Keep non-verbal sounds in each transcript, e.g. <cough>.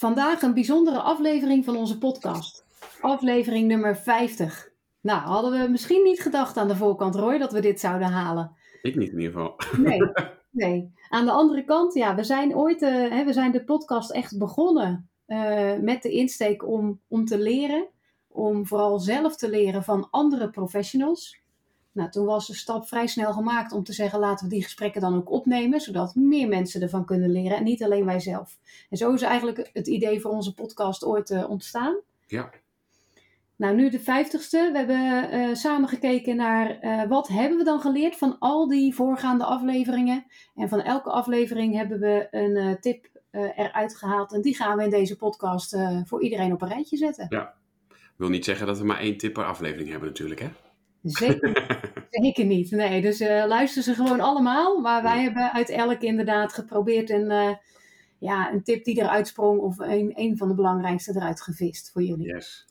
Vandaag een bijzondere aflevering van onze podcast. Aflevering nummer 50. Nou, hadden we misschien niet gedacht aan de voorkant, Roy, dat we dit zouden halen. Ik niet in ieder geval. Nee, <laughs> nee. Aan de andere kant, ja, we zijn ooit, uh, hè, we zijn de podcast echt begonnen uh, met de insteek om, om te leren. Om vooral zelf te leren van andere professionals. Nou, toen was de stap vrij snel gemaakt om te zeggen: laten we die gesprekken dan ook opnemen, zodat meer mensen ervan kunnen leren en niet alleen wij zelf. En zo is eigenlijk het idee voor onze podcast ooit uh, ontstaan. Ja. Nou, nu de vijftigste. We hebben uh, samen gekeken naar uh, wat hebben we dan geleerd van al die voorgaande afleveringen. En van elke aflevering hebben we een tip eruit gehaald. En die gaan we in deze podcast voor iedereen op een rijtje zetten. Ja. wil niet zeggen dat we maar één tip per aflevering hebben natuurlijk, hè? Zeker, <laughs> zeker niet. Nee, dus uh, luister ze gewoon allemaal. Maar wij hebben uit elk inderdaad geprobeerd een, uh, ja, een tip die eruit sprong of een, een van de belangrijkste eruit gevist voor jullie. Yes.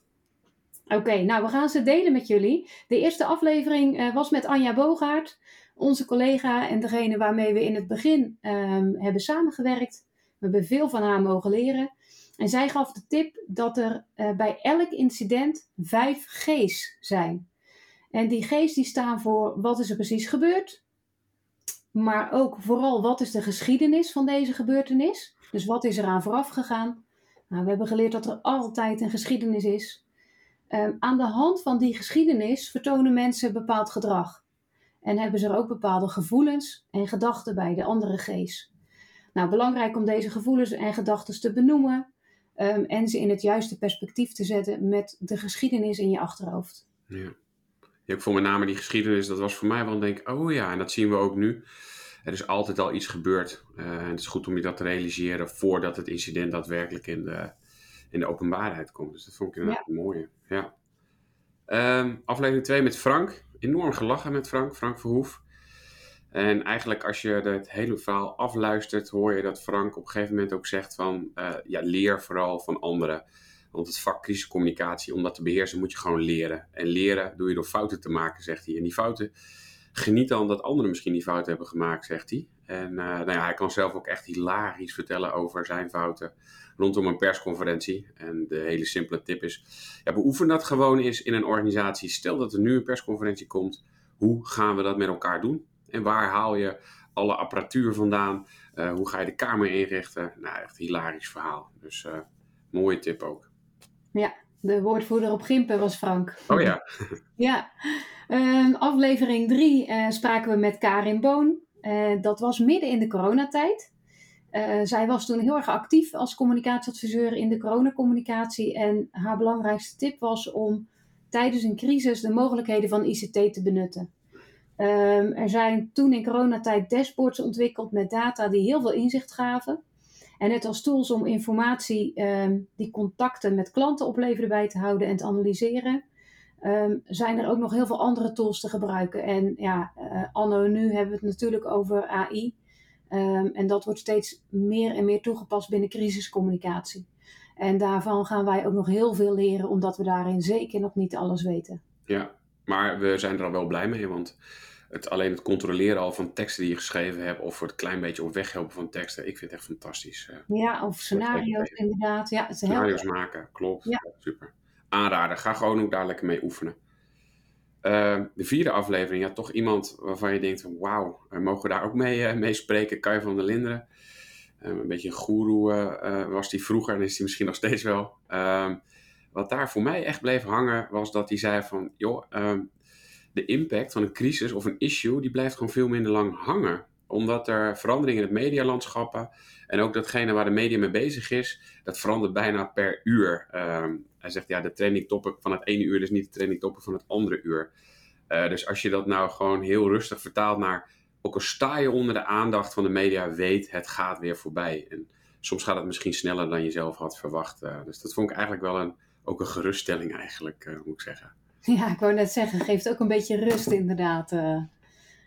Oké, okay, nou we gaan ze delen met jullie. De eerste aflevering uh, was met Anja Bogaert, onze collega en degene waarmee we in het begin um, hebben samengewerkt. We hebben veel van haar mogen leren. En zij gaf de tip dat er bij elk incident vijf G's zijn. En die G's die staan voor wat is er precies gebeurd, maar ook vooral wat is de geschiedenis van deze gebeurtenis. Dus wat is er aan vooraf gegaan? Nou, we hebben geleerd dat er altijd een geschiedenis is. Um, aan de hand van die geschiedenis vertonen mensen bepaald gedrag. En hebben ze er ook bepaalde gevoelens en gedachten bij, de andere G's. Nou, belangrijk om deze gevoelens en gedachten te benoemen um, en ze in het juiste perspectief te zetten met de geschiedenis in je achterhoofd. Ja. Ik vond met name die geschiedenis, dat was voor mij wel denk oh ja, en dat zien we ook nu. Er is altijd al iets gebeurd. Uh, en het is goed om je dat te realiseren voordat het incident daadwerkelijk in de, in de openbaarheid komt. Dus dat vond ik inderdaad ja. mooi. Ja. Um, aflevering 2 met Frank. Enorm gelachen met Frank, Frank Verhoef. En eigenlijk als je het hele verhaal afluistert, hoor je dat Frank op een gegeven moment ook zegt van, uh, ja, leer vooral van anderen. Want het vak crisiscommunicatie, om dat te beheersen, moet je gewoon leren. En leren doe je door fouten te maken, zegt hij. En die fouten, geniet dan dat anderen misschien die fouten hebben gemaakt, zegt hij. En uh, nou ja, hij kan zelf ook echt hilarisch vertellen over zijn fouten rondom een persconferentie. En de hele simpele tip is, ja, beoefen dat gewoon eens in een organisatie. Stel dat er nu een persconferentie komt, hoe gaan we dat met elkaar doen? En waar haal je alle apparatuur vandaan? Uh, hoe ga je de kamer inrichten? Nou, echt een hilarisch verhaal. Dus uh, mooie tip ook. Ja, de woordvoerder op Gimpen was Frank. Oh ja. ja. Um, aflevering 3 uh, spraken we met Karin Boon. Uh, dat was midden in de coronatijd. Uh, zij was toen heel erg actief als communicatieadviseur in de coronacommunicatie. En haar belangrijkste tip was om tijdens een crisis de mogelijkheden van ICT te benutten. Um, er zijn toen in coronatijd dashboards ontwikkeld met data die heel veel inzicht gaven. En net als tools om informatie um, die contacten met klanten opleveren bij te houden en te analyseren, um, zijn er ook nog heel veel andere tools te gebruiken. En ja, uh, anno nu hebben we het natuurlijk over AI. Um, en dat wordt steeds meer en meer toegepast binnen crisiscommunicatie. En daarvan gaan wij ook nog heel veel leren, omdat we daarin zeker nog niet alles weten. Ja, maar we zijn er al wel blij mee, want het, alleen het controleren al van teksten die je geschreven hebt, of voor het klein beetje op weghelpen van teksten, ik vind het echt fantastisch. Ja, of scenario's inderdaad. Ja, scenario's maken, klopt. Ja. Super. Aanraden, ga gewoon ook daar lekker mee oefenen. Uh, de vierde aflevering, ja, toch iemand waarvan je denkt van wauw, mogen we daar ook mee, uh, mee spreken? Kai van der Linderen. Uh, een beetje een goeroe uh, was die vroeger en is hij misschien nog steeds wel. Ehm, wat daar voor mij echt bleef hangen was dat hij zei van joh, ehm, de impact van een crisis of een issue, die blijft gewoon veel minder lang hangen. Omdat er veranderingen in het medialandschap en ook datgene waar de media mee bezig is, dat verandert bijna per uur. Um, hij zegt ja, de training topic van het ene uur is niet de training topic van het andere uur. Uh, dus als je dat nou gewoon heel rustig vertaalt naar, ook al sta je onder de aandacht van de media, weet het gaat weer voorbij. En soms gaat het misschien sneller dan je zelf had verwacht. Uh, dus dat vond ik eigenlijk wel een, ook een geruststelling eigenlijk, moet ik zeggen. Ja, ik wou net zeggen, geeft ook een beetje rust inderdaad. Uh,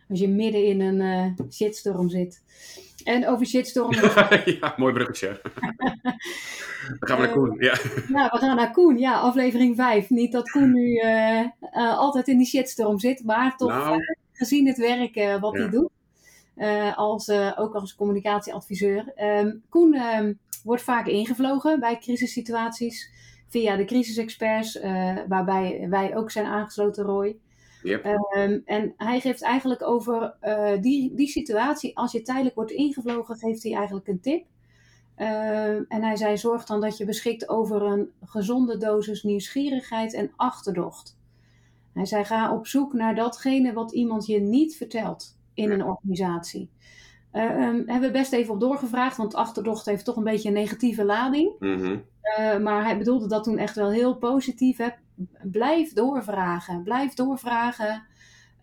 als je midden in een uh, shitstorm zit. En over shitstorm. <laughs> ja, mooi bruggetje. Dan gaan we naar Koen. Ja. ja, we gaan naar Koen. Ja, aflevering 5. Niet dat Koen nu altijd in die shitstorm zit, maar toch nou. gezien het werk wat ja. hij doet. als, ook als communicatieadviseur. Ehm, Koen ehm, wordt vaak ingevlogen bij crisissituaties via de crisisexperts, waarbij wij ook zijn aangesloten, Roy. Yep. en hij geeft eigenlijk over die, die situatie, als je tijdelijk wordt ingevlogen, geeft hij eigenlijk een tip. Ehm, en hij zei: zorg dan dat je beschikt over een gezonde dosis nieuwsgierigheid en achterdocht. Hij zei: ga op zoek naar datgene wat iemand je niet vertelt in een organisatie. Uh, hebben we best even op doorgevraagd, want achterdocht heeft toch een beetje een negatieve lading. Mhm. Eh, maar hij bedoelde dat toen echt wel heel positief. Hè? Blijf doorvragen, blijf doorvragen.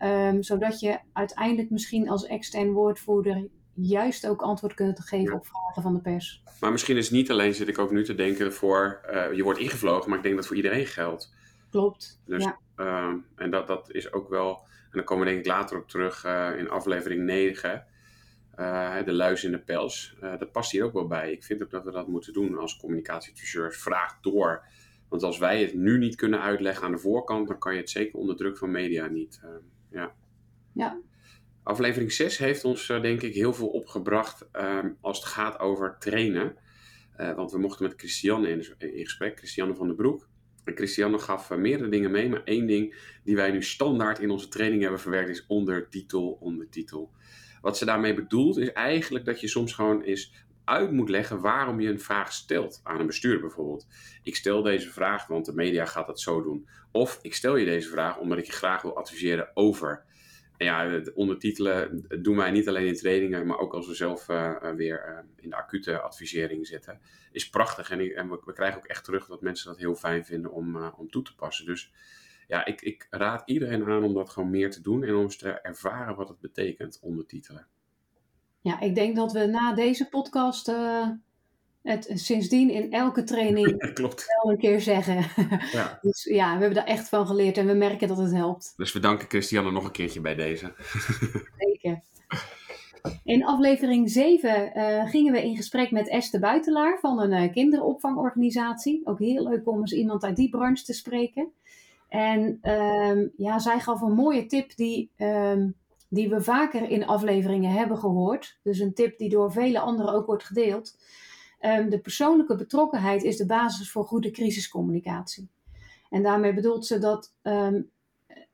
Um, zodat je uiteindelijk misschien als extern woordvoerder juist ook antwoord kunt geven op vragen van de pers. Maar misschien is het niet alleen, zit ik ook nu te denken, voor uh, je wordt ingevlogen, maar ik denk dat voor iedereen geldt. Klopt. Dus, ja. uh, en dat, dat is ook wel, en dan komen we denk ik later op terug uh, in aflevering 9, de luis in de pels. dat past hier ook wel bij. Ik vind ook dat we dat moeten doen als communicatieadviseurs. Vraag door. Want als wij het nu niet kunnen uitleggen aan de voorkant, dan kan je het zeker onder druk van media niet. ja. Ja, Aflevering 6 heeft ons uh, denk ik heel veel opgebracht um, als het gaat over trainen. Uh, want we mochten met Christiane in, in, gesprek, Christiane van den Broek. En Christiane gaf uh, meerdere dingen mee, maar één ding die wij nu standaard in onze training hebben verwerkt is ondertitel, ondertitel. Wat ze daarmee bedoelt is eigenlijk dat je soms gewoon eens uit moet leggen waarom je een vraag stelt aan een bestuurder bijvoorbeeld. Ik stel deze vraag, want de media gaat dat zo doen. Of ik stel je deze vraag omdat ik je graag wil adviseren over ja, het ondertitelen doen wij niet alleen in trainingen, maar ook als we zelf uh, weer uh, in de acute advisering zitten. Is prachtig en, en we, krijgen ook echt terug dat mensen dat heel fijn vinden om, om toe te passen. Dus ja, ik, ik raad iedereen aan om dat gewoon meer te doen en om eens te ervaren wat het betekent, ondertitelen. Ja, ik denk dat we na deze podcast het sindsdien in elke training <laughs> Klopt. wel een keer zeggen. <laughs> Ja. <laughs> dus ja, we hebben daar echt van geleerd en we merken dat het helpt. Dus we danken Christiane nog een keertje bij deze. Zeker. In aflevering 7 uh, gingen we in gesprek met Esther Buitelaar van een uh, kinderopvangorganisatie. Ook heel leuk om eens iemand uit die branche te spreken. En um, ja, zij gaf een mooie tip die, um, die we vaker in afleveringen hebben gehoord. Dus een tip die door vele anderen ook wordt gedeeld. Um, de persoonlijke betrokkenheid is de basis voor goede crisiscommunicatie. En daarmee bedoelt ze dat,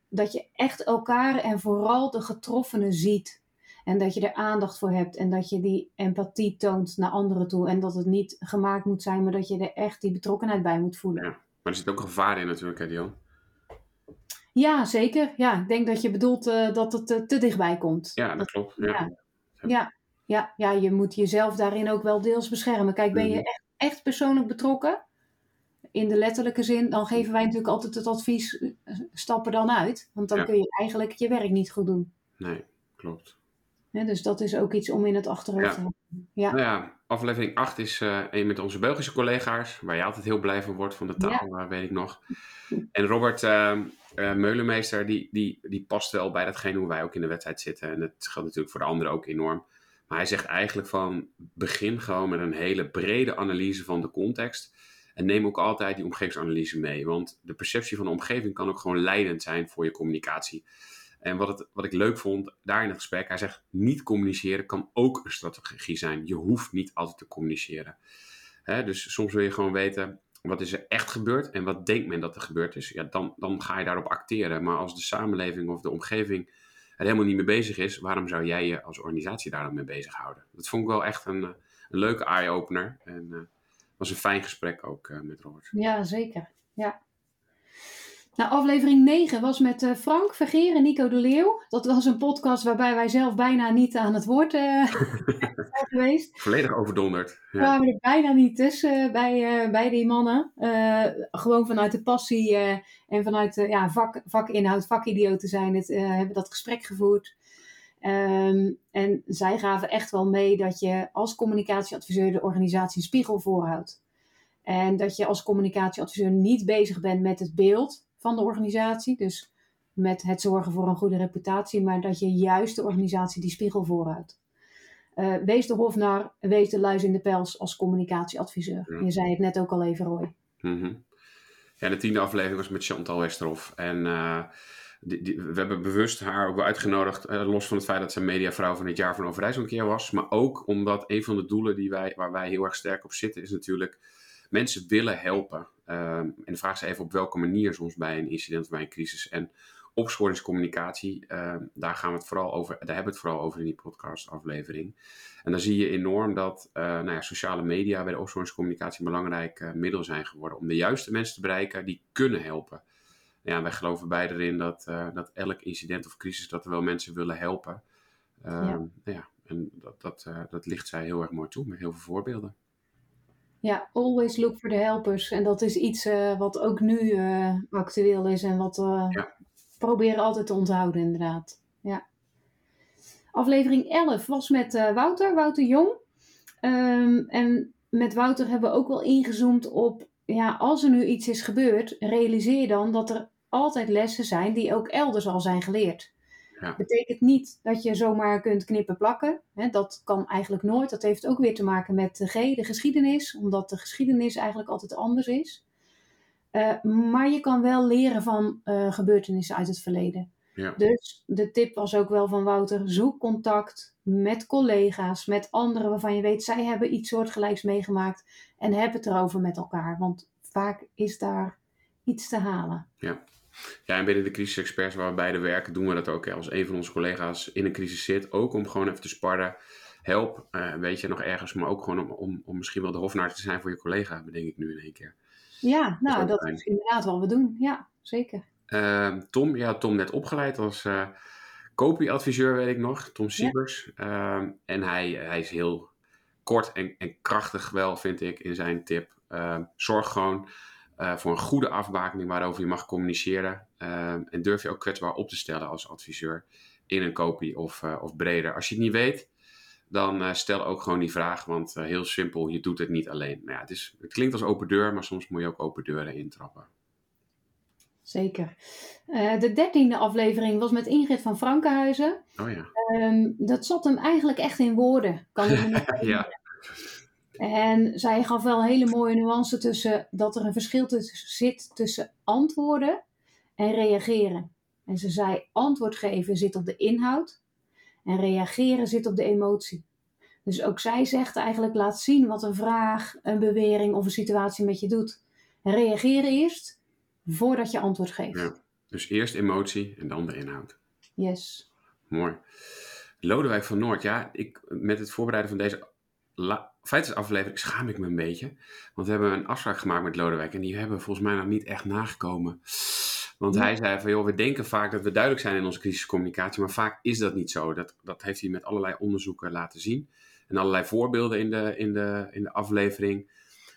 dat je echt elkaar en vooral de getroffenen ziet. En dat je er aandacht voor hebt en dat je die empathie toont naar anderen toe. En dat het niet gemaakt moet zijn, maar dat je er echt die betrokkenheid bij moet voelen. Ja, maar er zit ook gevaar in natuurlijk, hè? Ja, zeker. Ja, ik denk dat je bedoelt uh, dat het uh, te dichtbij komt. Ja, dat, klopt. Ja. ja. ja. Ja, ja, je moet jezelf daarin ook wel deels beschermen. Kijk, ben je echt, echt persoonlijk betrokken, in de letterlijke zin, dan geven wij natuurlijk altijd het advies, stap er dan uit. Want dan Ja. kun je eigenlijk je werk niet goed doen. Nee, klopt. Dus dat is ook iets om in het achterhoofd te hebben. Ja, Nou ja, aflevering 8 is eh, een met onze Belgische collega's, waar je altijd heel blij van wordt van de taal, eh, weet ik nog. En Robert eh, eh, Meulenmeester, die, die, die past wel bij datgene hoe wij ook in de wedstrijd zitten. En dat geldt natuurlijk voor de anderen ook enorm. Maar hij zegt eigenlijk van, begin gewoon met een hele brede analyse van de context. En neem ook altijd die omgevingsanalyse mee. Want de perceptie van de omgeving kan ook gewoon leidend zijn voor je communicatie. En wat, het, wat ik leuk vond daar in het gesprek, hij zegt niet communiceren kan ook een strategie zijn. Je hoeft niet altijd te communiceren. Dus soms wil je gewoon weten, wat is er echt gebeurd en wat denkt men dat er gebeurd is. Ja, dan, dan ga je daarop acteren. Maar als de samenleving of de omgeving er helemaal niet mee bezig is, waarom zou jij je als organisatie daar dan mee bezighouden? Dat vond ik wel echt een, eh, een leuke eye-opener. En uh, was een fijn gesprek ook uh, met Robert. ja zeker. Ja. Nou, aflevering 9 was met eh, Frank Vergeer en Nico de Leeuw. Dat was een podcast waarbij wij zelf bijna niet aan het woord <laughs> zijn geweest. Volledig overdonderd. We Ja. kwamen er bijna niet tussen bij, eh, bij die mannen. Gewoon vanuit de passie en vanuit ja, vak, vakinhoud, vakidioten zijn het, hebben dat gesprek gevoerd. Ehm, en zij gaven echt wel mee dat je als communicatieadviseur de organisatie een spiegel voorhoudt. En dat je als communicatieadviseur niet bezig bent met het beeld van de organisatie, dus met het zorgen voor een goede reputatie, maar dat je juist de organisatie die spiegel voorhoudt. Eh, wees de hofnar, wees de luis in de pels als communicatieadviseur. Ja. Je zei het net ook al even, Roy. Mhm. Ja, de tiende aflevering was met Chantal Westerhof. En eh, we hebben bewust haar ook wel uitgenodigd, eh, los van het feit dat ze mediavrouw van het jaar van Overijssel een keer was. Maar ook omdat een van de doelen die wij, waar wij heel erg sterk op zitten, is natuurlijk mensen willen helpen. Ehm, en de vraag is even op welke manier soms bij een incident of bij een crisis. En opsporingscommunicatie, uh, daar gaan we het vooral over, daar hebben we het vooral over in die podcastaflevering. En dan zie je enorm dat uh, nou ja, sociale media bij de opsporingscommunicatie een belangrijk uh, middel zijn geworden om de juiste mensen te bereiken die kunnen helpen. Ja, wij geloven beide erin dat, eh, dat elk incident of crisis dat er wel mensen willen helpen. Ja. Nou ja. en dat, dat, dat ligt zij heel erg mooi toe met heel veel voorbeelden. Ja, always look for the helpers. En dat is iets wat ook nu actueel is en wat we ja. proberen altijd te onthouden, inderdaad. Ja. Aflevering 11 was met uh, Wouter, Wouter Jong. Um, en met Wouter hebben we ook wel ingezoomd op, ja, als er nu iets is gebeurd, realiseer dan dat er altijd lessen zijn die ook elders al zijn geleerd. Ja. Betekent niet dat je zomaar kunt knippen plakken. Hè, dat kan eigenlijk nooit. Dat heeft ook weer te maken met de G, de geschiedenis, omdat de geschiedenis eigenlijk altijd anders is. Uh, maar je kan wel leren van uh, gebeurtenissen uit het verleden. Ja. Dus de tip was ook wel van Wouter: zoek contact met collega's, met anderen waarvan je weet zij hebben iets soortgelijks meegemaakt en heb het erover met elkaar. Want vaak is daar iets te halen. Ja. Ja, en binnen de crisisexperts waar we beide werken, doen we dat ook. Als een van onze collega's in een crisis zit, ook om gewoon even te sparren. Help, uh, weet je, nog ergens, maar ook gewoon om, om, om misschien wel de hofnaar te zijn voor je collega, bedenk ik nu in één keer. Ja, nou, dat, dat is inderdaad wat we doen. Ja, zeker. Uh, Tom, ja, Tom net opgeleid als uh, kopieadviseur, weet ik nog. Tom Siebers. Ja. Uh, en hij, hij is heel kort en, en krachtig wel, vind ik, in zijn tip. Ehm, zorg gewoon uh, voor een goede afbakening waarover je mag communiceren. en durf je ook kwetsbaar op te stellen als adviseur in een kopie of, uh, of breder. Als je het niet weet, dan stel ook gewoon die vraag. Want heel simpel, je doet het niet alleen. Nou ja, het, is, het klinkt als open deur, maar soms moet je ook open deuren intrappen. Zeker. De dertiende aflevering was met Ingrid van Frankenhuizen. Oh ja. Um, dat zat hem eigenlijk echt in woorden, kan ik me <laughs> Ja. En zij gaf wel een hele mooie nuance tussen dat er een verschil zit tussen antwoorden en reageren. En ze zei: antwoord geven zit op de inhoud en reageren zit op de emotie. Dus ook zij zegt eigenlijk: laat zien wat een vraag, een bewering of een situatie met je doet. En reageren eerst voordat je antwoord geeft. Ja, dus eerst emotie en dan de inhoud. Yes. Mooi. Lodewijk van Noord, ja, ik, met het voorbereiden van deze feitensaflevering schaam ik me een beetje. Want we hebben een afspraak gemaakt met Lodewijk en die hebben we volgens mij nog niet echt nagekomen. Want hij zei van, joh, we denken vaak dat we duidelijk zijn in onze crisiscommunicatie, maar vaak is dat niet zo. Dat, dat heeft hij met allerlei onderzoeken laten zien. En allerlei voorbeelden in de, in de, in de aflevering.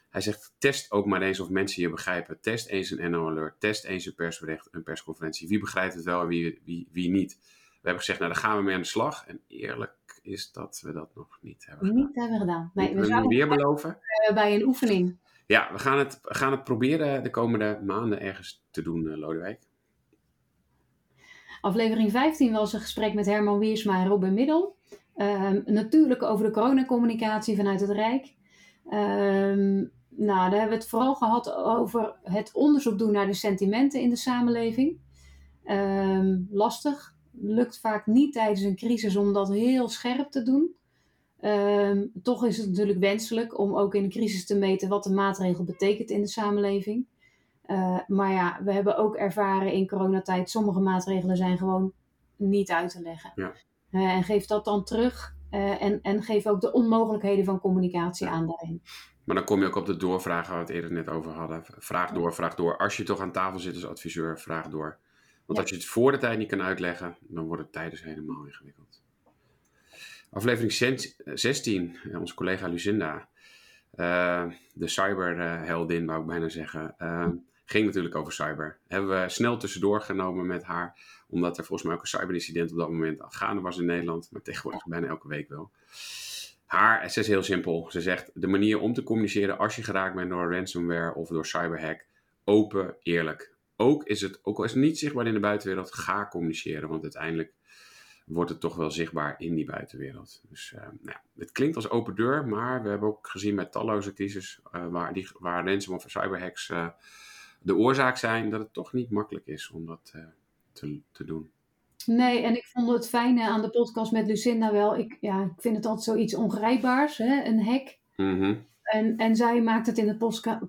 Hij zegt, test ook maar eens of mensen je begrijpen. Test eens een NO Alert, test eens een persbericht, een persconferentie. Wie begrijpt het wel en wie, wie, wie niet? We hebben gezegd, nou daar gaan we mee aan de slag. En eerlijk is dat we dat nog niet hebben gedaan. Niet hebben gedaan. Nee, we, we weer beloven. Uh, bij een oefening. Ja, we gaan het, gaan het proberen de komende maanden ergens te doen, uh, Lodewijk. Aflevering 15 was een gesprek met Herman Wiersma en Robin Middel. Uh, natuurlijk over de coronacommunicatie vanuit het Rijk. Ehm, nou, daar hebben we het vooral gehad over het onderzoek doen naar de sentimenten in de samenleving. Um, lastig. Lukt vaak niet tijdens een crisis om dat heel scherp te doen. Um, toch is het natuurlijk wenselijk om ook in een crisis te meten wat de maatregel betekent in de samenleving. Uh, maar ja, we hebben ook ervaren in coronatijd, sommige maatregelen zijn gewoon niet uit te leggen. Ja. Uh, en geef dat dan terug uh, en, en geef ook de onmogelijkheden van communicatie aan daarin. Maar dan kom je ook op de doorvragen waar we het eerder net over hadden. Vraag door, vraag door. Als je toch aan tafel zit als adviseur, vraag door. Want als je het voor de tijd niet kan uitleggen, dan wordt het tijdens helemaal ingewikkeld. Aflevering 16, eh, onze collega Lucinda, uh, de cyberheldin, wou ik bijna zeggen, uh, ging natuurlijk over cyber. Hebben we snel tussendoor genomen met haar, omdat er volgens mij ook een cyberincident op dat moment gaande was in Nederland, maar tegenwoordig bijna elke week wel haar, ze is heel simpel. Ze zegt de manier om te communiceren als je geraakt bent door ransomware of door cyberhack, open, eerlijk. Ook is het, ook al is het niet zichtbaar in de buitenwereld, ga communiceren, want uiteindelijk wordt het toch wel zichtbaar in die buitenwereld. Dus uh, nou, het klinkt als open deur, maar we hebben ook gezien met talloze crisis uh, waar, die, waar ransomware of cyberhacks uh, de oorzaak zijn, dat het toch niet makkelijk is om dat te, te doen. Nee, en ik vond het fijne aan de podcast met Lucinda wel. Ik, ja, ik vind het altijd zoiets ongrijpbaars, hè? een hek. Mhm. En, en zij maakt het in de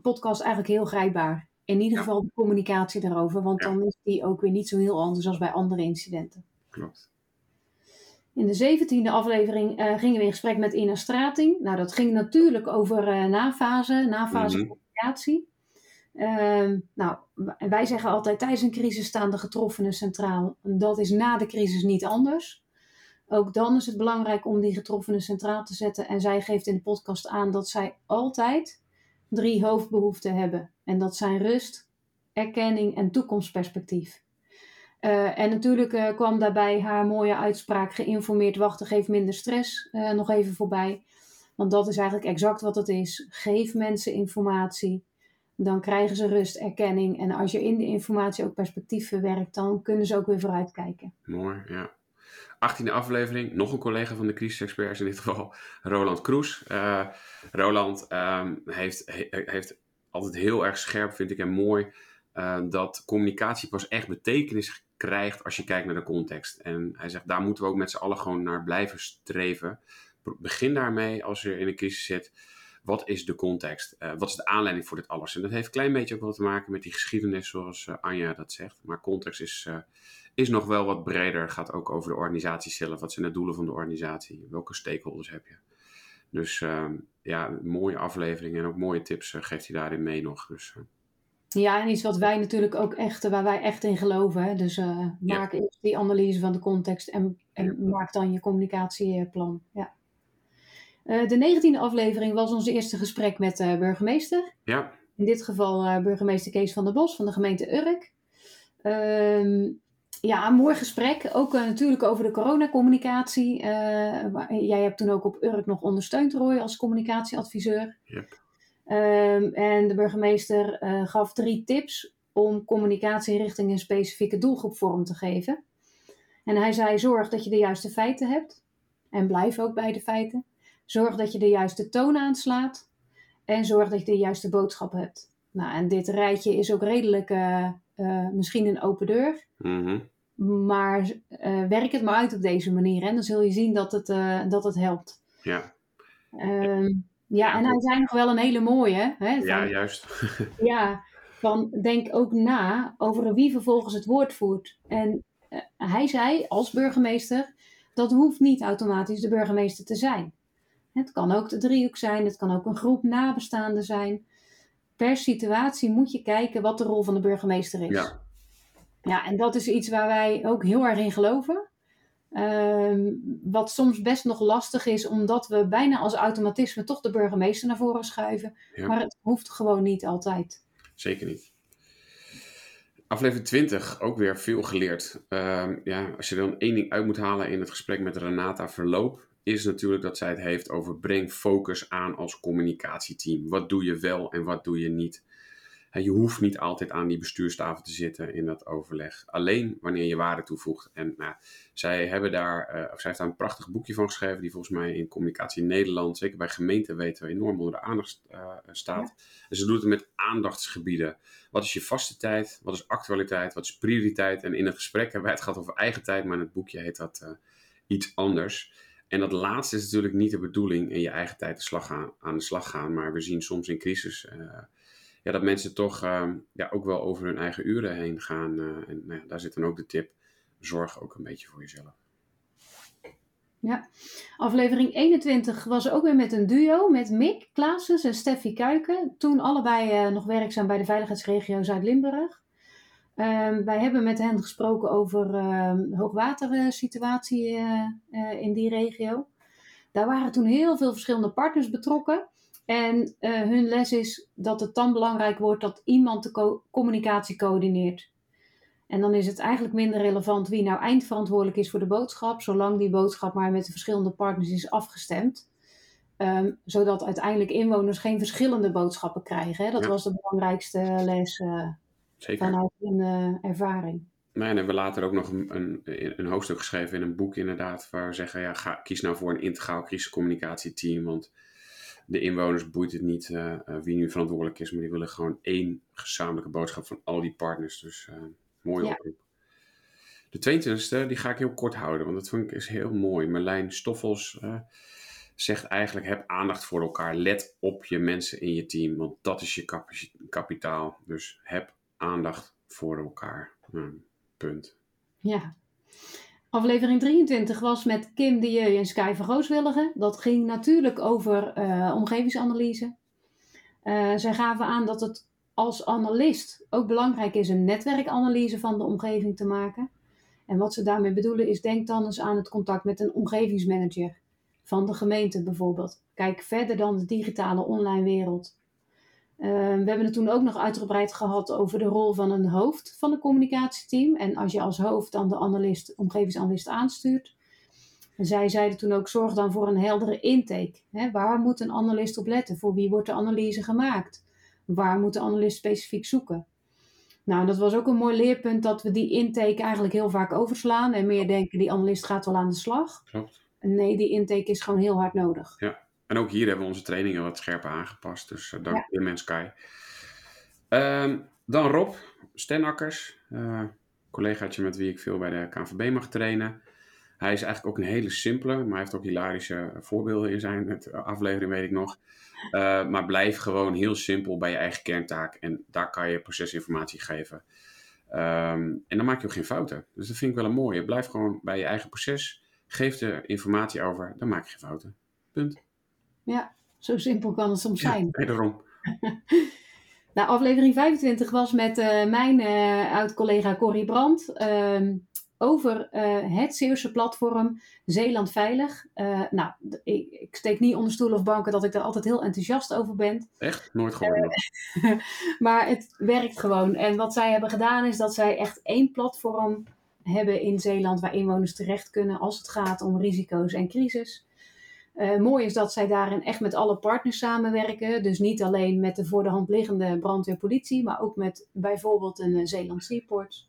podcast eigenlijk heel grijpbaar. In ieder geval de communicatie daarover, want dan is die ook weer niet zo heel anders als bij andere incidenten. Klopt. In de zeventiende aflevering eh, gingen we in gesprek met Ina Strating. Nou, dat ging natuurlijk over eh nafase, nafase Mhm. communicatie. Ehm, nou, wij zeggen altijd tijdens een crisis staan de getroffenen centraal. En Dat is na de crisis niet anders. Ook dan is het belangrijk om die getroffenen centraal te zetten. En zij geeft in de podcast aan dat zij altijd drie hoofdbehoeften hebben. En dat zijn rust, erkenning en toekomstperspectief. Eh, en natuurlijk eh, kwam daarbij haar mooie uitspraak: geïnformeerd wachten geeft minder stress eh, nog even voorbij. Want dat is eigenlijk exact wat het is. Geef mensen informatie, dan krijgen ze rust, erkenning. En als je in die informatie ook perspectief verwerkt, dan kunnen ze ook weer vooruitkijken. Mooi, ja. 18e aflevering, nog een collega van de crisisexperts, in dit geval Roland Kroes. Eh, Roland ehm, heeft, he- heeft altijd heel erg scherp, vind ik, en mooi, eh, dat communicatie pas echt betekenis krijgt als je kijkt naar de context. En hij zegt, daar moeten we ook met z'n allen gewoon naar blijven streven. Be- Begin daarmee als je in een crisis zit. Wat is de context? Eh, wat is de aanleiding voor dit alles? En dat heeft een klein beetje ook wel te maken met die geschiedenis, zoals eh, Anja dat zegt. Maar context is, eh, is nog wel wat breder. Gaat ook over de organisatie zelf. Wat zijn de doelen van de organisatie? Welke stakeholders heb je? Dus ehm, ja, mooie aflevering en ook mooie tips eh, geeft hij daarin mee nog. Dus eh, Ja, en iets wat wij natuurlijk ook echt, waar wij echt in geloven. Hè? Dus eh, maak eerst die analyse van de context en, en maak dan je communicatieplan. Ja. Eh, de negentiende aflevering was ons eerste gesprek met de burgemeester. ja, In dit geval eh, burgemeester Kees van der Bos van de gemeente Urk. Ehm, ja, een mooi gesprek. Ook eh, natuurlijk over de coronacommunicatie. Waar- jij hebt toen ook op Urk nog ondersteund, Roy, als communicatieadviseur. Yep. Ehm, en de burgemeester eh, gaf drie tips om communicatie richting een specifieke doelgroep vorm te geven. En hij zei: zorg dat je de juiste feiten hebt. En blijf ook bij de feiten. Zorg dat je de juiste toon aanslaat. En zorg dat je de juiste boodschap hebt. Nou, en dit rijtje is ook redelijk eh, misschien een open deur. mhm, Maar eh, werk het maar uit op deze manier. En dan zul je zien dat het, eh, dat het helpt. ja, Ehm, ja, en hij zei nog wel een hele mooie. Hè, van, ja, juist. <laughs> ja, van denk ook na over wie vervolgens het woord voert. En hij zei als burgemeester, dat hoeft niet automatisch de burgemeester te zijn. Het kan ook de driehoek zijn, het kan ook een groep nabestaanden zijn. Per situatie moet je kijken wat de rol van de burgemeester is. Ja. Ja, en dat is iets waar wij ook heel erg in geloven. Ehm, wat soms best nog lastig is, omdat we bijna als automatisme toch de burgemeester naar voren schuiven. Ja. Maar het hoeft gewoon niet altijd. Zeker niet. Aflevering 20, ook weer veel geleerd. Ehm, ja, als je dan één ding uit moet halen in het gesprek met Renata Verloop, is natuurlijk dat zij het heeft over breng focus aan als communicatieteam. Wat doe je wel en wat doe je niet? Je hoeft niet altijd aan die bestuurstafel te zitten in dat overleg. Alleen wanneer je waarde toevoegt. En nou, zij, hebben daar, eh, of zij heeft daar een prachtig boekje van geschreven, die volgens mij in Communicatie in Nederland, zeker bij gemeenten weten we, enorm onder de aandacht eh, staat. En ze doet het met aandachtsgebieden. Wat is je vaste tijd? Wat is actualiteit? Wat is prioriteit? En in het gesprek hebben wij het gehad over eigen tijd, maar in het boekje heet dat eh, iets anders. En dat laatste is natuurlijk niet de bedoeling in je eigen tijd de slag gaan, aan de slag gaan. Maar we zien soms in crisis eh, ja, dat mensen toch eh, ja, ook wel over hun eigen uren heen gaan. eh, en nou ja, daar zit dan ook de tip: zorg ook een beetje voor jezelf. Aflevering 21 was ook weer met een duo met Mick Klaasens en Steffi Kuiken. Toen allebei nog werkzaam bij de veiligheidsregio Zuid-Limburg. Ehm, wij hebben met hen gesproken over ehm hoogwatersituatie eh, in die regio. Daar waren toen heel veel verschillende partners betrokken. En eh, hun les is dat het dan belangrijk wordt dat iemand de co- communicatie coördineert. En dan is het eigenlijk minder relevant wie nou eindverantwoordelijk is voor de boodschap, zolang die boodschap maar met de verschillende partners is afgestemd. Ehm, zodat uiteindelijk inwoners geen verschillende boodschappen krijgen. Hè? Dat Ja. was de belangrijkste les Zeker. vanuit hun eh, ervaring. Nee, en hebben we later ook nog een, een, een hoofdstuk geschreven in een boek inderdaad, waar we zeggen, ja, ga, kies nou voor een integraal crisiscommunicatieteam, want de inwoners boeit het niet eh, eh, wie nu verantwoordelijk is, maar die willen gewoon één gezamenlijke boodschap van al die partners. Dus mooie Ja. oproep. De 22e, die ga ik heel kort houden, want dat vind ik is heel mooi. Merlijn Stoffels uh, zegt eigenlijk, heb aandacht voor elkaar. Let op je mensen in je team, want dat is je kapitaal. Dus heb aandacht voor elkaar. Nou, punt. Ja. Aflevering 23 was met Kim de Jeu en Sky van Rooswilligen. Dat ging natuurlijk over uh, omgevingsanalyse. Uh, zij gaven aan dat het als analist ook belangrijk is een netwerkanalyse van de omgeving te maken. En wat ze daarmee bedoelen is, denk dan eens aan het contact met een omgevingsmanager van de gemeente bijvoorbeeld. Kijk verder dan de digitale online wereld. Uh, we hebben het toen ook nog uitgebreid gehad over de rol van een hoofd van een communicatieteam. En als je als hoofd dan de analist, omgevingsanalist aanstuurt. En zij zeiden toen ook, zorg dan voor een heldere intake. Hè, waar moet een analist op letten? Voor wie wordt de analyse gemaakt? Waar moet de analist specifiek zoeken? Nou, dat was ook een mooi leerpunt dat we die intake eigenlijk heel vaak overslaan. En meer denken, die analist gaat wel aan de slag. Klopt. Nee, die intake is gewoon heel hard nodig. Ja, en ook hier hebben we onze trainingen wat scherper aangepast. Dus uh, dank ja. mensen Sky. Uh, dan Rob Stenakkers, uh, collegaatje met wie ik veel bij de KNVB mag trainen. Hij is eigenlijk ook een hele simpele, maar hij heeft ook hilarische voorbeelden in zijn aflevering, weet ik nog. Uh, maar blijf gewoon heel simpel bij je eigen kerntaak en daar kan je procesinformatie geven. Um, en dan maak je ook geen fouten. Dus dat vind ik wel een mooie. Blijf gewoon bij je eigen proces. Geef de informatie over, dan maak je geen fouten. Punt. Ja, zo simpel kan het soms zijn. Ja, daarom. <laughs> nou, aflevering 25 was met uh, mijn uh, oud-collega Corrie Brandt. Uh, over uh, het Zeeuwse platform Zeeland Veilig. Nou, ik, ik, steek niet onder stoel of banken dat ik daar altijd heel enthousiast over ben. Echt? Nooit gehoord. Uh, <laughs> maar het werkt gewoon. En wat zij hebben gedaan is dat zij echt één platform hebben in Zeeland waar inwoners terecht kunnen als het gaat om risico's en crisis. Mooi is dat zij daarin echt met alle partners samenwerken. Dus niet alleen met de voor de hand liggende brandweerpolitie, maar ook met bijvoorbeeld een Zeeland Seaports.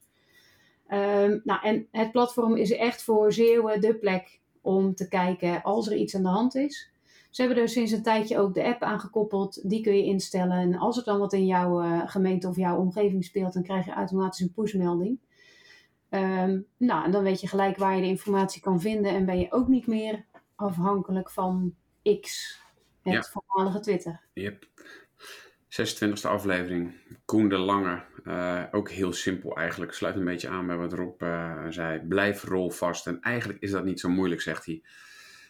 Um, nou, en het platform is echt voor Zeeuwen de plek om te kijken als er iets aan de hand is. Ze hebben er sinds een tijdje ook de app aangekoppeld. Die kun je instellen. En als er dan wat in jouw uh, gemeente of jouw omgeving speelt, dan krijg je automatisch een pushmelding. Um, nou, dan weet je gelijk waar je de informatie kan vinden. En ben je ook niet meer afhankelijk van X, het ja. voormalige Twitter. Yep. 26e aflevering. Koen de Lange. Uh, ook heel simpel eigenlijk. Sluit een beetje aan bij wat Rob uh, zei. Blijf rolvast. En eigenlijk is dat niet zo moeilijk, zegt hij.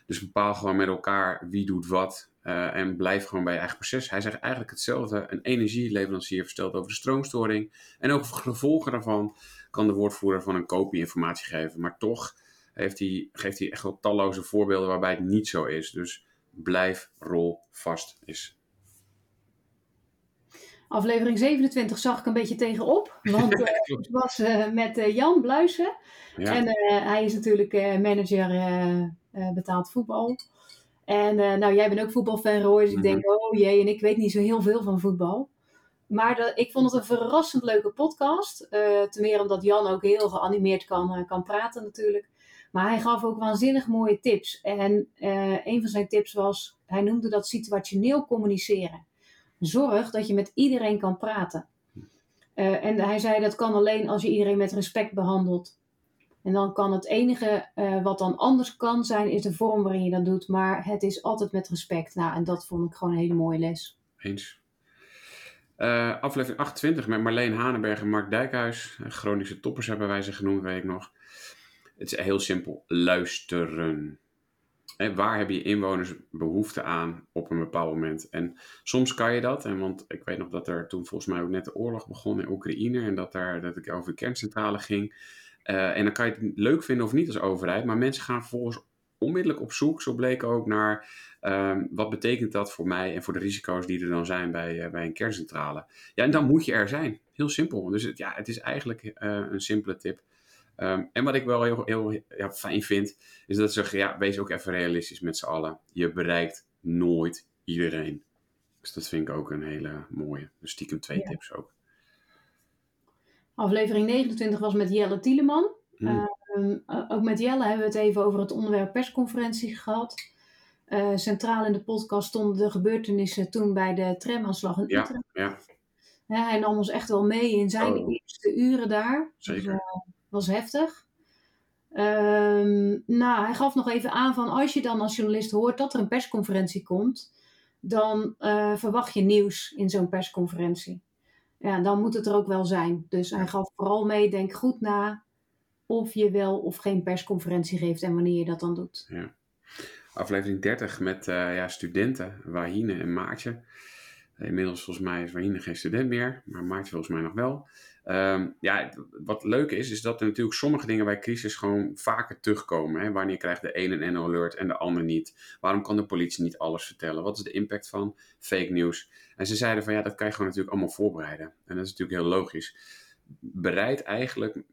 Dus bepaal gewoon met elkaar wie doet wat. Uh, en blijf gewoon bij je eigen proces. Hij zegt eigenlijk hetzelfde. Een energieleverancier verstelt over de stroomstoring. En ook gevolgen daarvan kan de woordvoerder van een kopie informatie geven. Maar toch heeft hij, geeft hij echt wel talloze voorbeelden waarbij het niet zo is. Dus blijf rolvast is Aflevering 27 zag ik een beetje tegenop. Want <laughs> uh, het was uh, met uh, Jan Bluisen. Ja. En hij is natuurlijk manager betaald voetbal. En nou, jij bent ook voetbalfan, Roy. Dus mm -hmm. ik denk, oh jee, en ik weet niet zo heel veel van voetbal. Maar de, ik vond het een verrassend leuke podcast. ten meer omdat Jan ook heel geanimeerd kan, kan praten natuurlijk. Maar hij gaf ook waanzinnig mooie tips. En een van zijn tips was, hij noemde dat situationeel communiceren zorg dat je met iedereen kan praten. Uh, en hij zei dat kan alleen als je iedereen met respect behandelt. En dan kan het enige uh, wat dan anders kan zijn, is de vorm waarin je dat doet. Maar het is altijd met respect. Nou, en dat vond ik gewoon een hele mooie les. Eens. Uh, aflevering 28 met Marleen Hanenberg en Mark Dijkhuis. Groningse toppers hebben wij ze genoemd, weet ik nog. Het is heel simpel. Luisteren. Waar hebben je inwoners behoefte aan op een bepaald moment? En soms kan je dat, en want ik weet nog dat er toen volgens mij ook net de oorlog begon in Oekraïne en dat, daar, dat ik over de kerncentrale ging. Uh, en dan kan je het leuk vinden of niet als overheid, maar mensen gaan vervolgens onmiddellijk op zoek, zo bleek ook, naar um, wat betekent dat voor mij en voor de risico's die er dan zijn bij, uh, bij een kerncentrale. Ja, en dan moet je er zijn. Heel simpel. Dus het, ja, het is eigenlijk uh, een simpele tip. Um, en wat ik wel heel, heel ja, fijn vind, is dat ze zeggen, ja, wees ook even realistisch met z'n allen. Je bereikt nooit iedereen. Dus dat vind ik ook een hele mooie. Dus stiekem twee ja. tips ook. Aflevering 29 was met Jelle Tieleman. Hmm. Uh, ook met Jelle hebben we het even over het onderwerp persconferentie gehad. Uh, centraal in de podcast stonden de gebeurtenissen toen bij de tramaanslag in Utrecht. Ja, ja. hij nam ons echt wel mee in zijn oh. eerste uren daar. Zeker. Dus, was heftig. Ehm, nou, hij gaf nog even aan van als je dan als journalist hoort dat er een persconferentie komt, dan uh, verwacht je nieuws in zo'n persconferentie. Ja, dan moet het er ook wel zijn. Dus hij gaf vooral mee, denk goed na of je wel of geen persconferentie geeft en wanneer je dat dan doet. Ja. Aflevering 30 met uh, ja, studenten, Wahine en Maartje. Inmiddels volgens mij is Wahine geen student meer, maar Maartje volgens mij nog wel. Um, ja, wat leuk is, is dat er natuurlijk sommige dingen bij crisis gewoon vaker terugkomen. Hè? Wanneer krijgt de ene een alert en de ander niet? Waarom kan de politie niet alles vertellen? Wat is de impact van fake news? En ze zeiden van ja, dat kan je gewoon natuurlijk allemaal voorbereiden. En dat is natuurlijk heel logisch. Bereid eigenlijk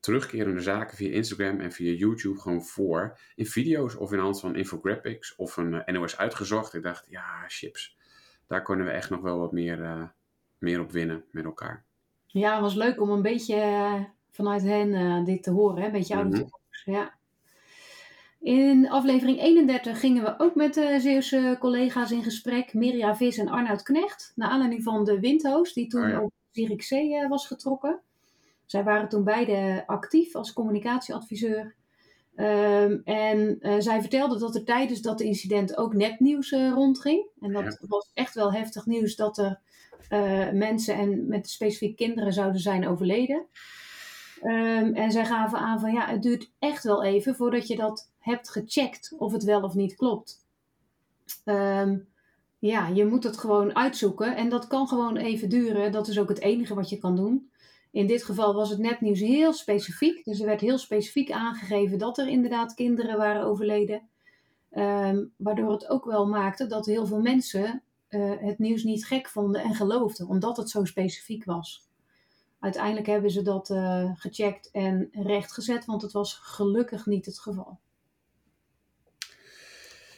terugkerende zaken via Instagram en via YouTube gewoon voor. In video's of in hand van infographics of een uh, NOS uitgezocht. Ik dacht, ja, chips. Daar kunnen we echt nog wel wat meer, uh, meer op winnen met elkaar. Ja, het was leuk om een beetje uh, vanuit hen dit te horen. Hè? Een beetje oude mm -hmm. Ja. In aflevering 31 gingen we ook met de Zeeuwse collega's in gesprek. Mirja Vis en Arnoud Knecht. Naar aanleiding van de windhoos die toen oh, ja. op Zierikzee was getrokken. Zij waren toen beide actief als communicatieadviseur. Um, en uh, zij vertelde dat er tijdens dat incident ook nepnieuws uh, rondging. En dat ja. was echt wel heftig nieuws dat er uh, mensen en met specifiek kinderen zouden zijn overleden. Um, en zij gaven aan van ja, het duurt echt wel even voordat je dat hebt gecheckt of het wel of niet klopt. Um, ja, je moet het gewoon uitzoeken en dat kan gewoon even duren. Dat is ook het enige wat je kan doen. In dit geval was het nepnieuws heel specifiek. Dus er werd heel specifiek aangegeven dat er inderdaad kinderen waren overleden. Um, waardoor het ook wel maakte dat heel veel mensen uh, het nieuws niet gek vonden en geloofden, omdat het zo specifiek was. Uiteindelijk hebben ze dat uh, gecheckt en rechtgezet, want het was gelukkig niet het geval.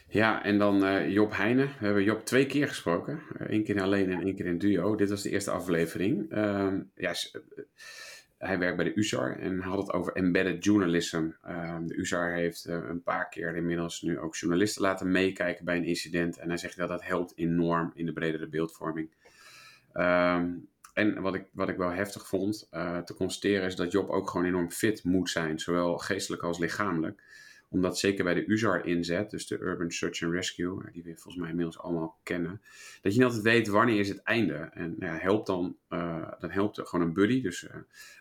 Ja, en dan uh, Job Heijnen. We hebben Job twee keer gesproken. Eén keer alleen en één keer in duo. Dit was de eerste aflevering. Uh, ja, hij werkt bij de USAR en had het over embedded journalism. Uh, de USAR heeft uh, een paar keer inmiddels nu ook journalisten laten meekijken bij een incident. En hij zegt dat dat helpt enorm in de bredere beeldvorming. Um, en wat ik, wat ik wel heftig vond uh, te constateren is dat Job ook gewoon enorm fit moet zijn. Zowel geestelijk als lichamelijk omdat zeker bij de USAR inzet, dus de Urban Search and Rescue, die we volgens mij inmiddels allemaal kennen, dat je niet altijd weet wanneer is het einde. En nou ja, helpt dan, uh, dan helpt gewoon een buddy, dus uh,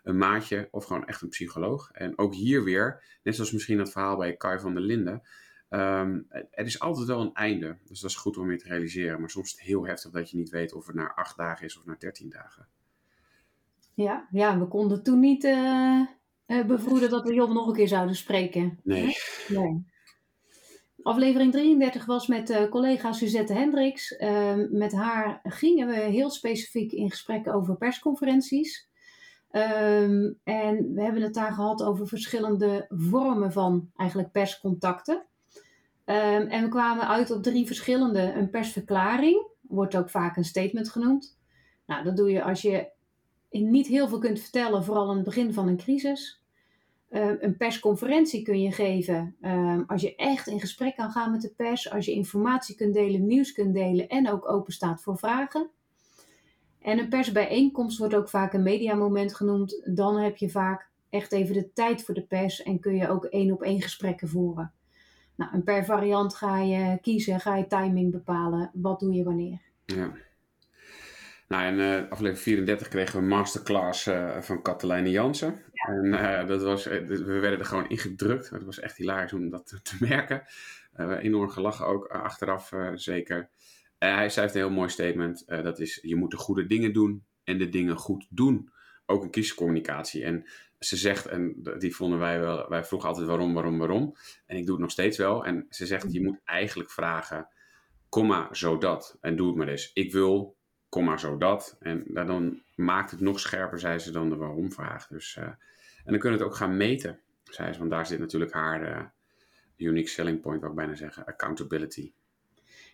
een maatje of gewoon echt een psycholoog. En ook hier weer, net zoals misschien dat verhaal bij Kai van der Linden, um, er is altijd wel een einde. Dus dat is goed om je te realiseren. Maar soms is het heel heftig dat je niet weet of het na acht dagen is of na dertien dagen. Ja, ja, we konden toen niet uh, uh, bevroeden dat we Job nog een keer zouden spreken. Nee. nee. Aflevering 33 was met uh, collega Suzette Hendricks. Uh, met haar gingen we heel specifiek in gesprek over persconferenties. Um, en we hebben het daar gehad over verschillende vormen van eigenlijk perscontacten. Um, en we kwamen uit op drie verschillende. Een persverklaring, wordt ook vaak een statement genoemd. Nou, dat doe je als je niet heel veel kunt vertellen, vooral aan het begin van een crisis. Uh, een persconferentie kun je geven uh, als je echt in gesprek kan gaan met de pers, als je informatie kunt delen, nieuws kunt delen en ook open staat voor vragen. En een persbijeenkomst wordt ook vaak een mediamoment genoemd. Dan heb je vaak echt even de tijd voor de pers en kun je ook één op één gesprekken voeren. Nou, en per variant ga je kiezen, ga je timing bepalen, wat doe je wanneer. Ja. Nou, in uh, aflevering 34 kregen we een masterclass uh, van Katelijne Jansen. Ja. En uh, dat was, we werden er gewoon ingedrukt. Het was echt hilarisch om dat te, <laughs> merken. enorm gelachen ook, achteraf zeker. hij zei een heel mooi statement. dat is, je moet de goede dingen doen en de dingen goed doen. Ook in kiescommunicatie. En ze zegt, en die vonden wij wel, wij vroegen altijd waarom, waarom, waarom. En ik doe het nog steeds wel. En ze zegt, je moet eigenlijk vragen, komma, zodat. En doe het maar eens. Ik wil komma zodat. En dan maakt het nog scherper, zei ze, dan de waarom-vraag. Dus, uh, en dan kunnen we het ook gaan meten, zei ze. Want daar zit natuurlijk haar uh, unique selling point, wat ik bijna zeggen, accountability.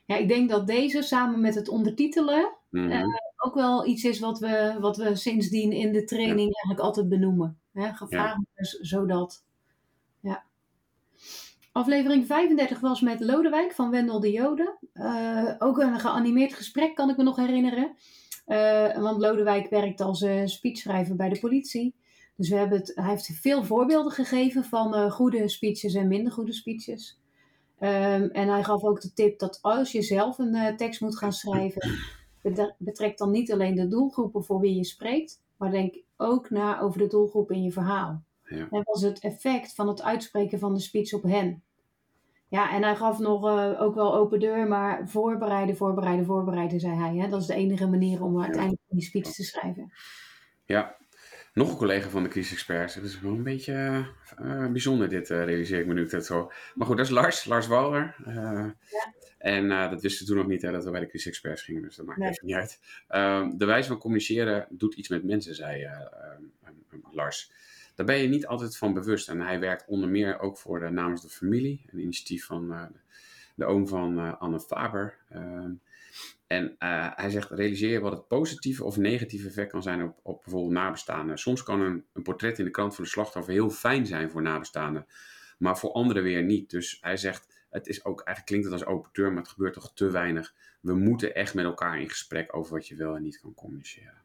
Ja, ik denk dat deze samen met het ondertitelen mm -hmm. uh, ook wel iets is wat we, wat we sindsdien in de training ja. eigenlijk altijd benoemen. Hè? Gevraagd ja. dus zodat. Aflevering 35 was met Lodewijk van Wendel de Jode. Uh, ook een geanimeerd gesprek kan ik me nog herinneren. Uh, want Lodewijk werkt als uh, speechschrijver bij de politie. Dus we hebben het, hij heeft veel voorbeelden gegeven van goede speeches en minder goede speeches. Um, en hij gaf ook de tip dat als je zelf een tekst moet gaan schrijven, betrek dan niet alleen de doelgroepen voor wie je spreekt, maar denk ook na over de doelgroep in je verhaal. Ja. En was het effect van het uitspreken van de speech op hen. Ja, en hij gaf nog uh, ook wel open deur, maar voorbereiden, voorbereiden, voorbereiden, zei hij. Hè? Dat is de enige manier om uiteindelijk die speech te schrijven. Ja, nog een collega van de crisisexperts. Het is wel een beetje uh, bijzonder dit, uh, realiseer ik me nu. Dat zo. Maar goed, dat is Lars, Lars Walder. ja. En dat wisten we toen nog niet, hè, dat we bij de crisisexperts gingen. Dus dat maakt nee. even niet uit. Ehm, de wijze van communiceren doet iets met mensen, zei Lars. Daar ben je niet altijd van bewust. En hij werkt onder meer ook voor namens de familie. Een initiatief van uh, de oom van uh, Anne Faber. Uh, en hij zegt, realiseer je wat het positieve of negatieve effect kan zijn op, op bijvoorbeeld nabestaanden. Soms kan een, een portret in de krant van de slachtoffer heel fijn zijn voor nabestaanden. Maar voor anderen weer niet. Dus hij zegt, het is ook, eigenlijk klinkt het als open deur, maar het gebeurt toch te weinig. We moeten echt met elkaar in gesprek over wat je wel en niet kan communiceren.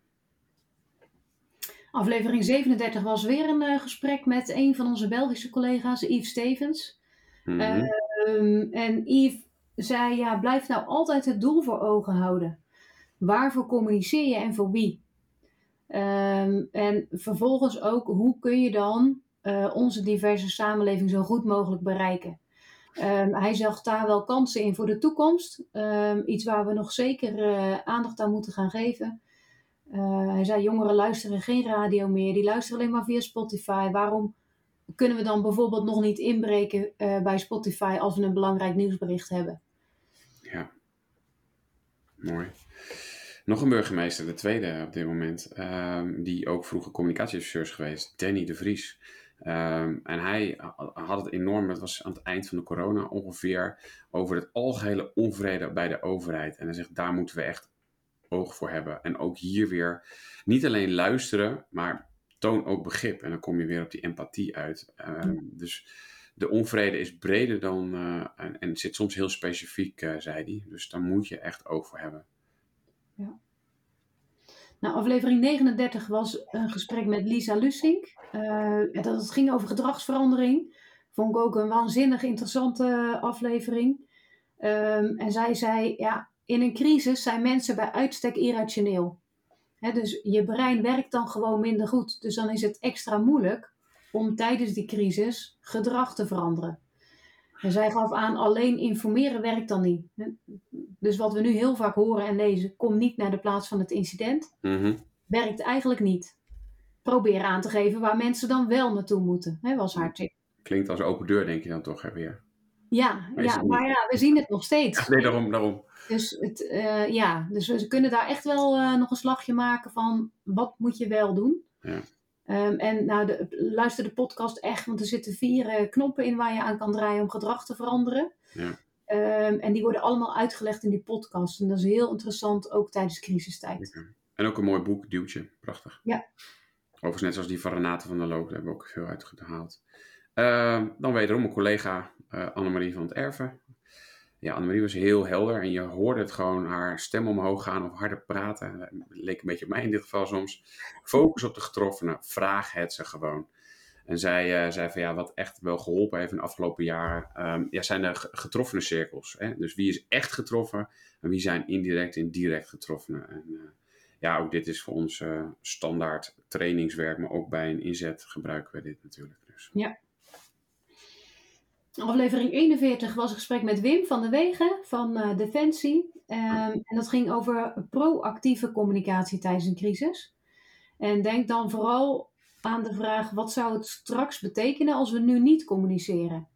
Aflevering 37 was weer een uh, gesprek met een van onze Belgische collega's, Yves Stevens. Mm -hmm. uh, en Yves zei, ja, blijf nou altijd het doel voor ogen houden. Waarvoor communiceer je en voor wie? Um, en vervolgens ook, hoe kun je dan uh, onze diverse samenleving zo goed mogelijk bereiken? Um, hij zag daar wel kansen in voor de toekomst. Um, iets waar we nog zeker uh, aandacht aan moeten gaan geven. Uh, hij zei, jongeren luisteren geen radio meer, die luisteren alleen maar via Spotify. Waarom kunnen we dan bijvoorbeeld nog niet inbreken uh, bij Spotify als we een belangrijk nieuwsbericht hebben? Ja, mooi. Nog een burgemeester, de tweede op dit moment, um, die ook vroeger communicatieadviseur is geweest, Danny de Vries. Um, en hij had het enorm, het was aan het eind van de corona ongeveer, over het algehele onvrede bij de overheid. En hij zegt, daar moeten we echt oog voor hebben. En ook hier weer niet alleen luisteren, maar toon ook begrip. En dan kom je weer op die empathie uit. Uh, dus de onvrede is breder dan uh, en, en zit soms heel specifiek, uh, zei hij. Dus daar moet je echt oog voor hebben. Ja. Nou, aflevering 39 was een gesprek met Lisa Lussink. dat het ging over gedragsverandering. Vond ik ook een waanzinnig interessante aflevering. Um, en zij zei, ja, in een crisis zijn mensen bij uitstek irrationeel. dus je brein werkt dan gewoon minder goed. Dus dan is het extra moeilijk om tijdens die crisis gedrag te veranderen. En zij gaf aan, alleen informeren werkt dan niet. Dus wat we nu heel vaak horen en lezen, kom niet naar de plaats van het incident, mm-hmm. werkt eigenlijk niet. Probeer aan te geven waar mensen dan wel naartoe moeten, hè, was haar tip. Klinkt als open deur, denk je dan toch hè, weer? Ja, maar, ja, maar ja, we zien het nog steeds. Ja, nee, daarom, daarom. Dus, het, uh, ja, dus we kunnen daar echt wel uh, nog een slagje maken van wat moet je wel doen. Ja. Um, en nou, de, luister de podcast echt, want er zitten vier uh, knoppen in waar je aan kan draaien om gedrag te veranderen. Ja. Um, en die worden allemaal uitgelegd in die podcast. En dat is heel interessant, ook tijdens crisistijd. Okay. En ook een mooi boek, Duwtje. Prachtig. Ja. Overigens net zoals die van Renate van der Loop, daar hebben we ook veel uitgehaald. Uh, dan wederom een collega, uh, Annemarie van het Erven ja, Annemarie was heel helder en je hoorde het gewoon haar stem omhoog gaan of harder praten. Dat leek een beetje op mij in dit geval soms. Focus op de getroffenen, vraag het ze gewoon. En zij uh, zei van ja, wat echt wel geholpen heeft in de afgelopen jaren, um, ja, zijn de getroffene cirkels. Hè? Dus wie is echt getroffen en wie zijn indirect en direct getroffenen. En uh, ja, ook dit is voor ons standaard trainingswerk, maar ook bij een inzet gebruiken we dit natuurlijk. Dus. Ja, Aflevering 41 was een gesprek met Wim van de Wegen van uh, Defensie. Um, en dat ging over proactieve communicatie tijdens een crisis. En denk dan vooral aan de vraag: wat zou het straks betekenen als we nu niet communiceren?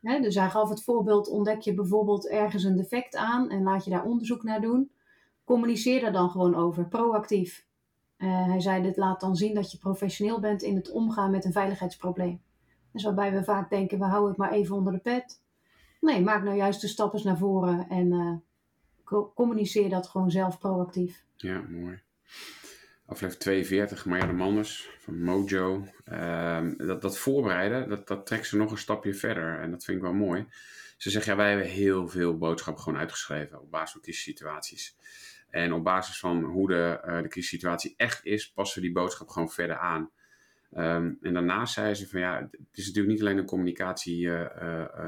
Dus hij gaf het voorbeeld: ontdek je bijvoorbeeld ergens een defect aan en laat je daar onderzoek naar doen. Communiceer daar dan gewoon over, proactief. Uh, hij zei: dit laat dan zien dat je professioneel bent in het omgaan met een veiligheidsprobleem. Dus waarbij we vaak denken, we houden het maar even onder de pet. Nee, maak nou juist de stappen naar voren en uh, communiceer dat gewoon zelf proactief. Ja, mooi. Aflevering 42, Marjane Manders van Mojo. Uh, dat, dat voorbereiden, dat, dat trekt ze nog een stapje verder. En dat vind ik wel mooi. Ze zegt, ja, wij hebben heel veel boodschappen gewoon uitgeschreven op basis van crisissituaties. En op basis van hoe de, uh, de crisissituatie echt is, passen we die boodschap gewoon verder aan. Ehm, en daarnaast zei ze van ja, het is natuurlijk niet alleen een communicatie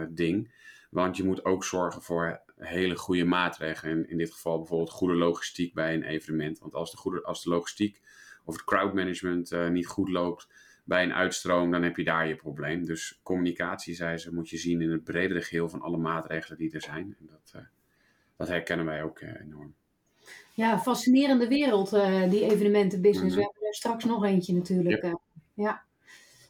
ding, want je moet ook zorgen voor hele goede maatregelen. In, in dit geval bijvoorbeeld goede logistiek bij een evenement. Want als de, goede, als de logistiek of het crowdmanagement uh, niet goed loopt bij een uitstroom, dan heb je daar je probleem. Dus communicatie, zei ze, moet je zien in het bredere geheel van alle maatregelen die er zijn. En dat, uh, dat herkennen wij ook uh, enorm. Ja, fascinerende wereld, die evenementenbusiness. Mm -hmm. We hebben er straks nog eentje natuurlijk. Ja. Ja.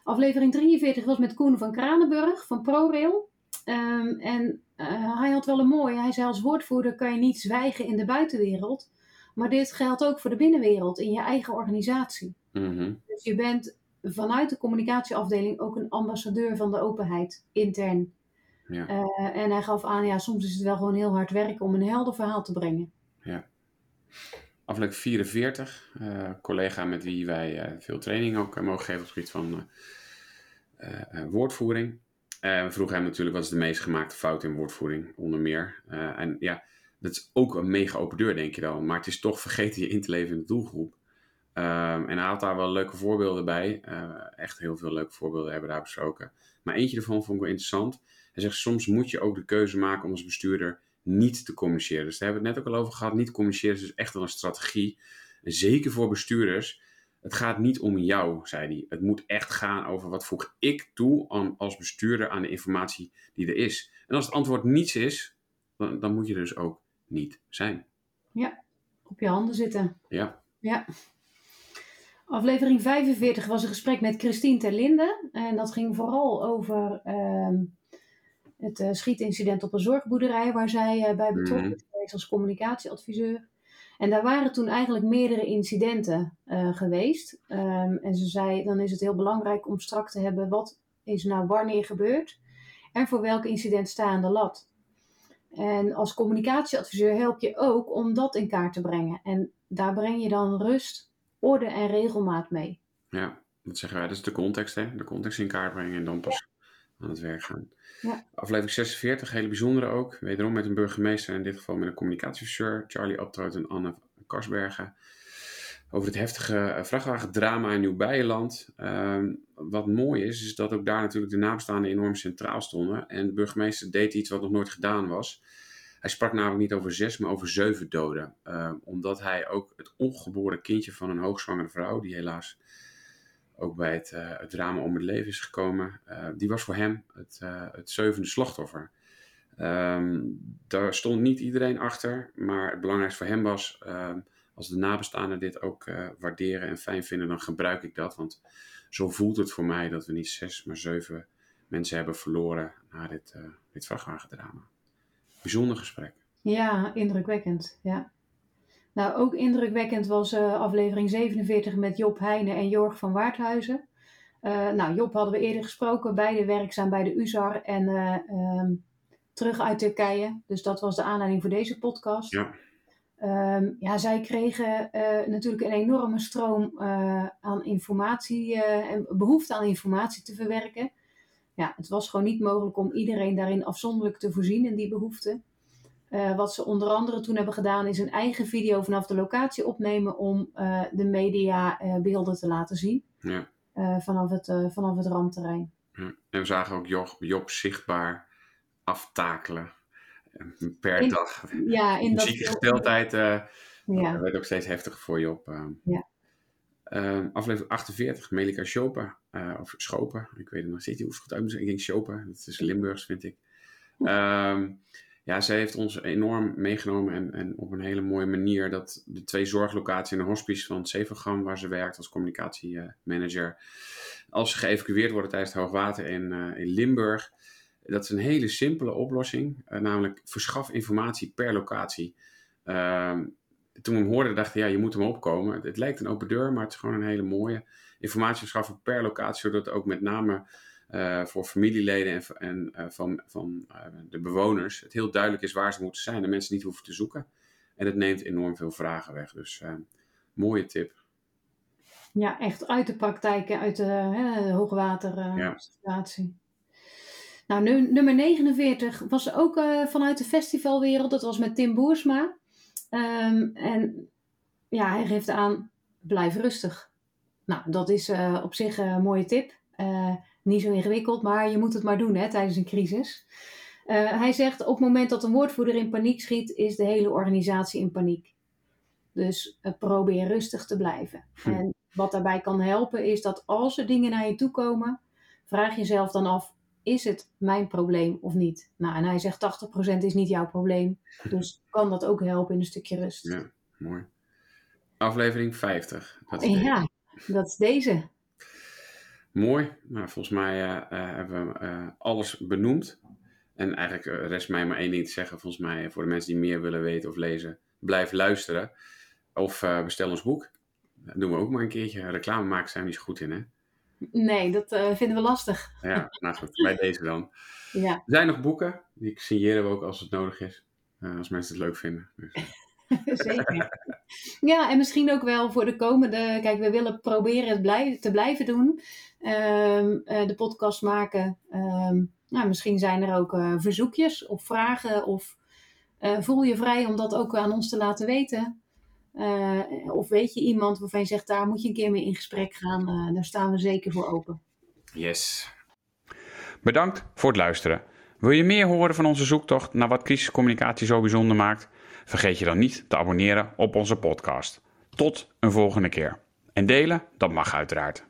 Aflevering 43 was met Koen van Kranenburg van ProRail. Um, en uh, hij had wel een mooie. Hij zei als woordvoerder kan je niet zwijgen in de buitenwereld. Maar dit geldt ook voor de binnenwereld, in je eigen organisatie. Mm -hmm. Dus je bent vanuit de communicatieafdeling ook een ambassadeur van de openheid, intern. Ja. Uh, en hij gaf aan, ja, soms is het wel gewoon heel hard werken om een helder verhaal te brengen. Ja. Aflevering 44, uh, collega met wie wij veel training ook mogen geven op het gebied van woordvoering. We vroegen hem natuurlijk wat is de meest gemaakte fout in woordvoering, onder meer. En ja, dat is ook een mega open deur, denk je dan. Maar het is toch <laughs> vergeten je in te leven in de doelgroep. Um, en hij had daar wel leuke voorbeelden bij. Echt heel veel leuke voorbeelden hebben daar besproken. Maar eentje ervan vond ik wel interessant. Hij zegt, soms moet je ook de keuze maken om als bestuurder niet te communiceren. Dus daar hebben we het net ook al over gehad. Niet communiceren is dus echt wel een strategie. En zeker voor bestuurders het gaat niet om jou, zei hij. Het moet echt gaan over wat voeg ik toe aan, als bestuurder aan de informatie die er is. En als het antwoord niets is, dan, dan moet je dus ook niet zijn. Ja, op je handen zitten. Ja. Ja. Aflevering 45 was een gesprek met Christine Terlinde. En dat ging vooral over uh, het uh, schietincident op een zorgboerderij waar zij uh, bij betrokken is als communicatieadviseur. En daar waren toen eigenlijk meerdere incidenten uh, geweest. Um, en ze zei, dan is het heel belangrijk om strak te hebben wat is nou wanneer gebeurd en voor welk incident sta aan de lat. En als communicatieadviseur help je ook om dat in kaart te brengen. En daar breng je dan rust, orde en regelmaat mee. Ja, dat zeggen wij. Dat is de context, hè? De context in kaart brengen en dan pas aan het werk gaan. Ja. Aflevering 46, hele bijzondere ook. Wederom met een burgemeester, in dit geval met een communicatieadviseur, Charlie Abtroot en Anne Karsbergen. Over het heftige vrachtwagendrama in Nieuw-Bijenland. Uh, wat mooi is, is dat ook daar natuurlijk de nabestaanden enorm centraal stonden. En de burgemeester deed iets wat nog nooit gedaan was. Hij sprak namelijk niet over zes, maar over zeven doden. Uh, omdat hij ook het ongeboren kindje van een hoogzwangere vrouw, die helaas ook bij het, uh, het drama om het leven is gekomen, uh, die was voor hem het, uh, het zevende slachtoffer. Um, daar stond niet iedereen achter, maar het belangrijkste voor hem was, als de nabestaanden dit ook waarderen en fijn vinden, dan gebruik ik dat. Want zo voelt het voor mij dat we niet zes, maar zeven mensen hebben verloren na dit, dit vrachtwagendrama. Bijzonder gesprek. Ja, indrukwekkend. Ja. Nou, ook indrukwekkend was uh, aflevering 47 met Job Heijnen en Jorg van Waardhuizen. Uh, nou, Job hadden we eerder gesproken, beide werkzaam bij de UZAR en uh, um, terug uit Turkije. Dus dat was de aanleiding voor deze podcast. Ja, um, ja zij kregen natuurlijk een enorme stroom aan informatie en behoefte aan informatie te verwerken. Ja, het was gewoon niet mogelijk om iedereen daarin afzonderlijk te voorzien in die behoeften. Uh, wat ze onder andere toen hebben gedaan is een eigen video vanaf de locatie opnemen om uh, de media uh, beelden te laten zien. Ja. vanaf, het, vanaf het rampterrein. Ja. En we zagen ook Job, Job zichtbaar aftakelen per in, dag. Ja, in Muziek dat... gesteldheid ja. werd ook steeds heftiger voor Job. ja. aflevering 48, Melika Schopen, of Schopen, ik weet het nog steeds, hoe het goed uit Ik denk Schopen, dat is Limburgs vind ik. Um, ja, zij heeft ons enorm meegenomen en, en op een hele mooie manier dat de twee zorglocaties in een hospice van Severgam, waar ze werkt als communicatiemanager, als ze geëvacueerd worden tijdens het hoogwater in, uh, in Limburg, dat is een hele simpele oplossing, uh, namelijk verschaf informatie per locatie. Uh, toen we hem hoorden, dachten ja, je moet hem opkomen. Het lijkt een open deur, maar het is gewoon een hele mooie informatie verschaffen per locatie, zodat ook met name voor familieleden en, en uh, van, van uh, de bewoners het heel duidelijk is waar ze moeten zijn en mensen niet hoeven te zoeken. En het neemt enorm veel vragen weg. Dus mooie tip. Ja, echt uit de praktijk, uit de hè, hoogwatersituatie. Ja. Nou, nu, nummer 49 was ook vanuit de festivalwereld. Dat was met Tim Boersma. Um, en ja, hij geeft aan, blijf rustig. Nou, dat is uh, op zich een mooie tip. Uh, niet zo ingewikkeld, maar je moet het maar doen hè, tijdens een crisis. Uh, hij zegt op het moment dat een woordvoerder in paniek schiet, is de hele organisatie in paniek. Dus probeer rustig te blijven. Hm. En wat daarbij kan helpen is dat als er dingen naar je toe komen, vraag jezelf dan af: is het mijn probleem of niet? Nou, en hij zegt 80% is niet jouw probleem. Dus <laughs> kan dat ook helpen in een stukje rust. Ja, mooi. Aflevering 50. Dat is ja, dat is deze. Mooi. Nou, volgens mij uh, uh, hebben we uh, alles benoemd. En eigenlijk rest mij maar één ding te zeggen. Volgens mij voor de mensen die meer willen weten of lezen, blijf luisteren. Of bestel ons boek. Dat doen we ook maar een keertje. Reclame maken zijn we niet zo goed in, hè? Nee, dat vinden we lastig. Ja, nou goed, bij <laughs> deze dan. Ja. Er zijn nog boeken. Die signeren we ook als het nodig is. als mensen het leuk vinden. Dus. <laughs> Zeker. Ja, en misschien ook wel voor de komende. Kijk, we willen proberen het blij, te blijven doen. Um, uh, de podcast maken. Um, nou, misschien zijn er ook uh, verzoekjes of vragen. Of uh, voel je vrij om dat ook aan ons te laten weten. of weet je iemand waarvan je zegt, daar moet je een keer mee in gesprek gaan. daar staan we zeker voor open. Yes. Bedankt voor het luisteren. Wil je meer horen van onze zoektocht naar wat crisiscommunicatie zo bijzonder maakt? Vergeet je dan niet te abonneren op onze podcast. Tot een volgende keer. En delen, dat mag uiteraard.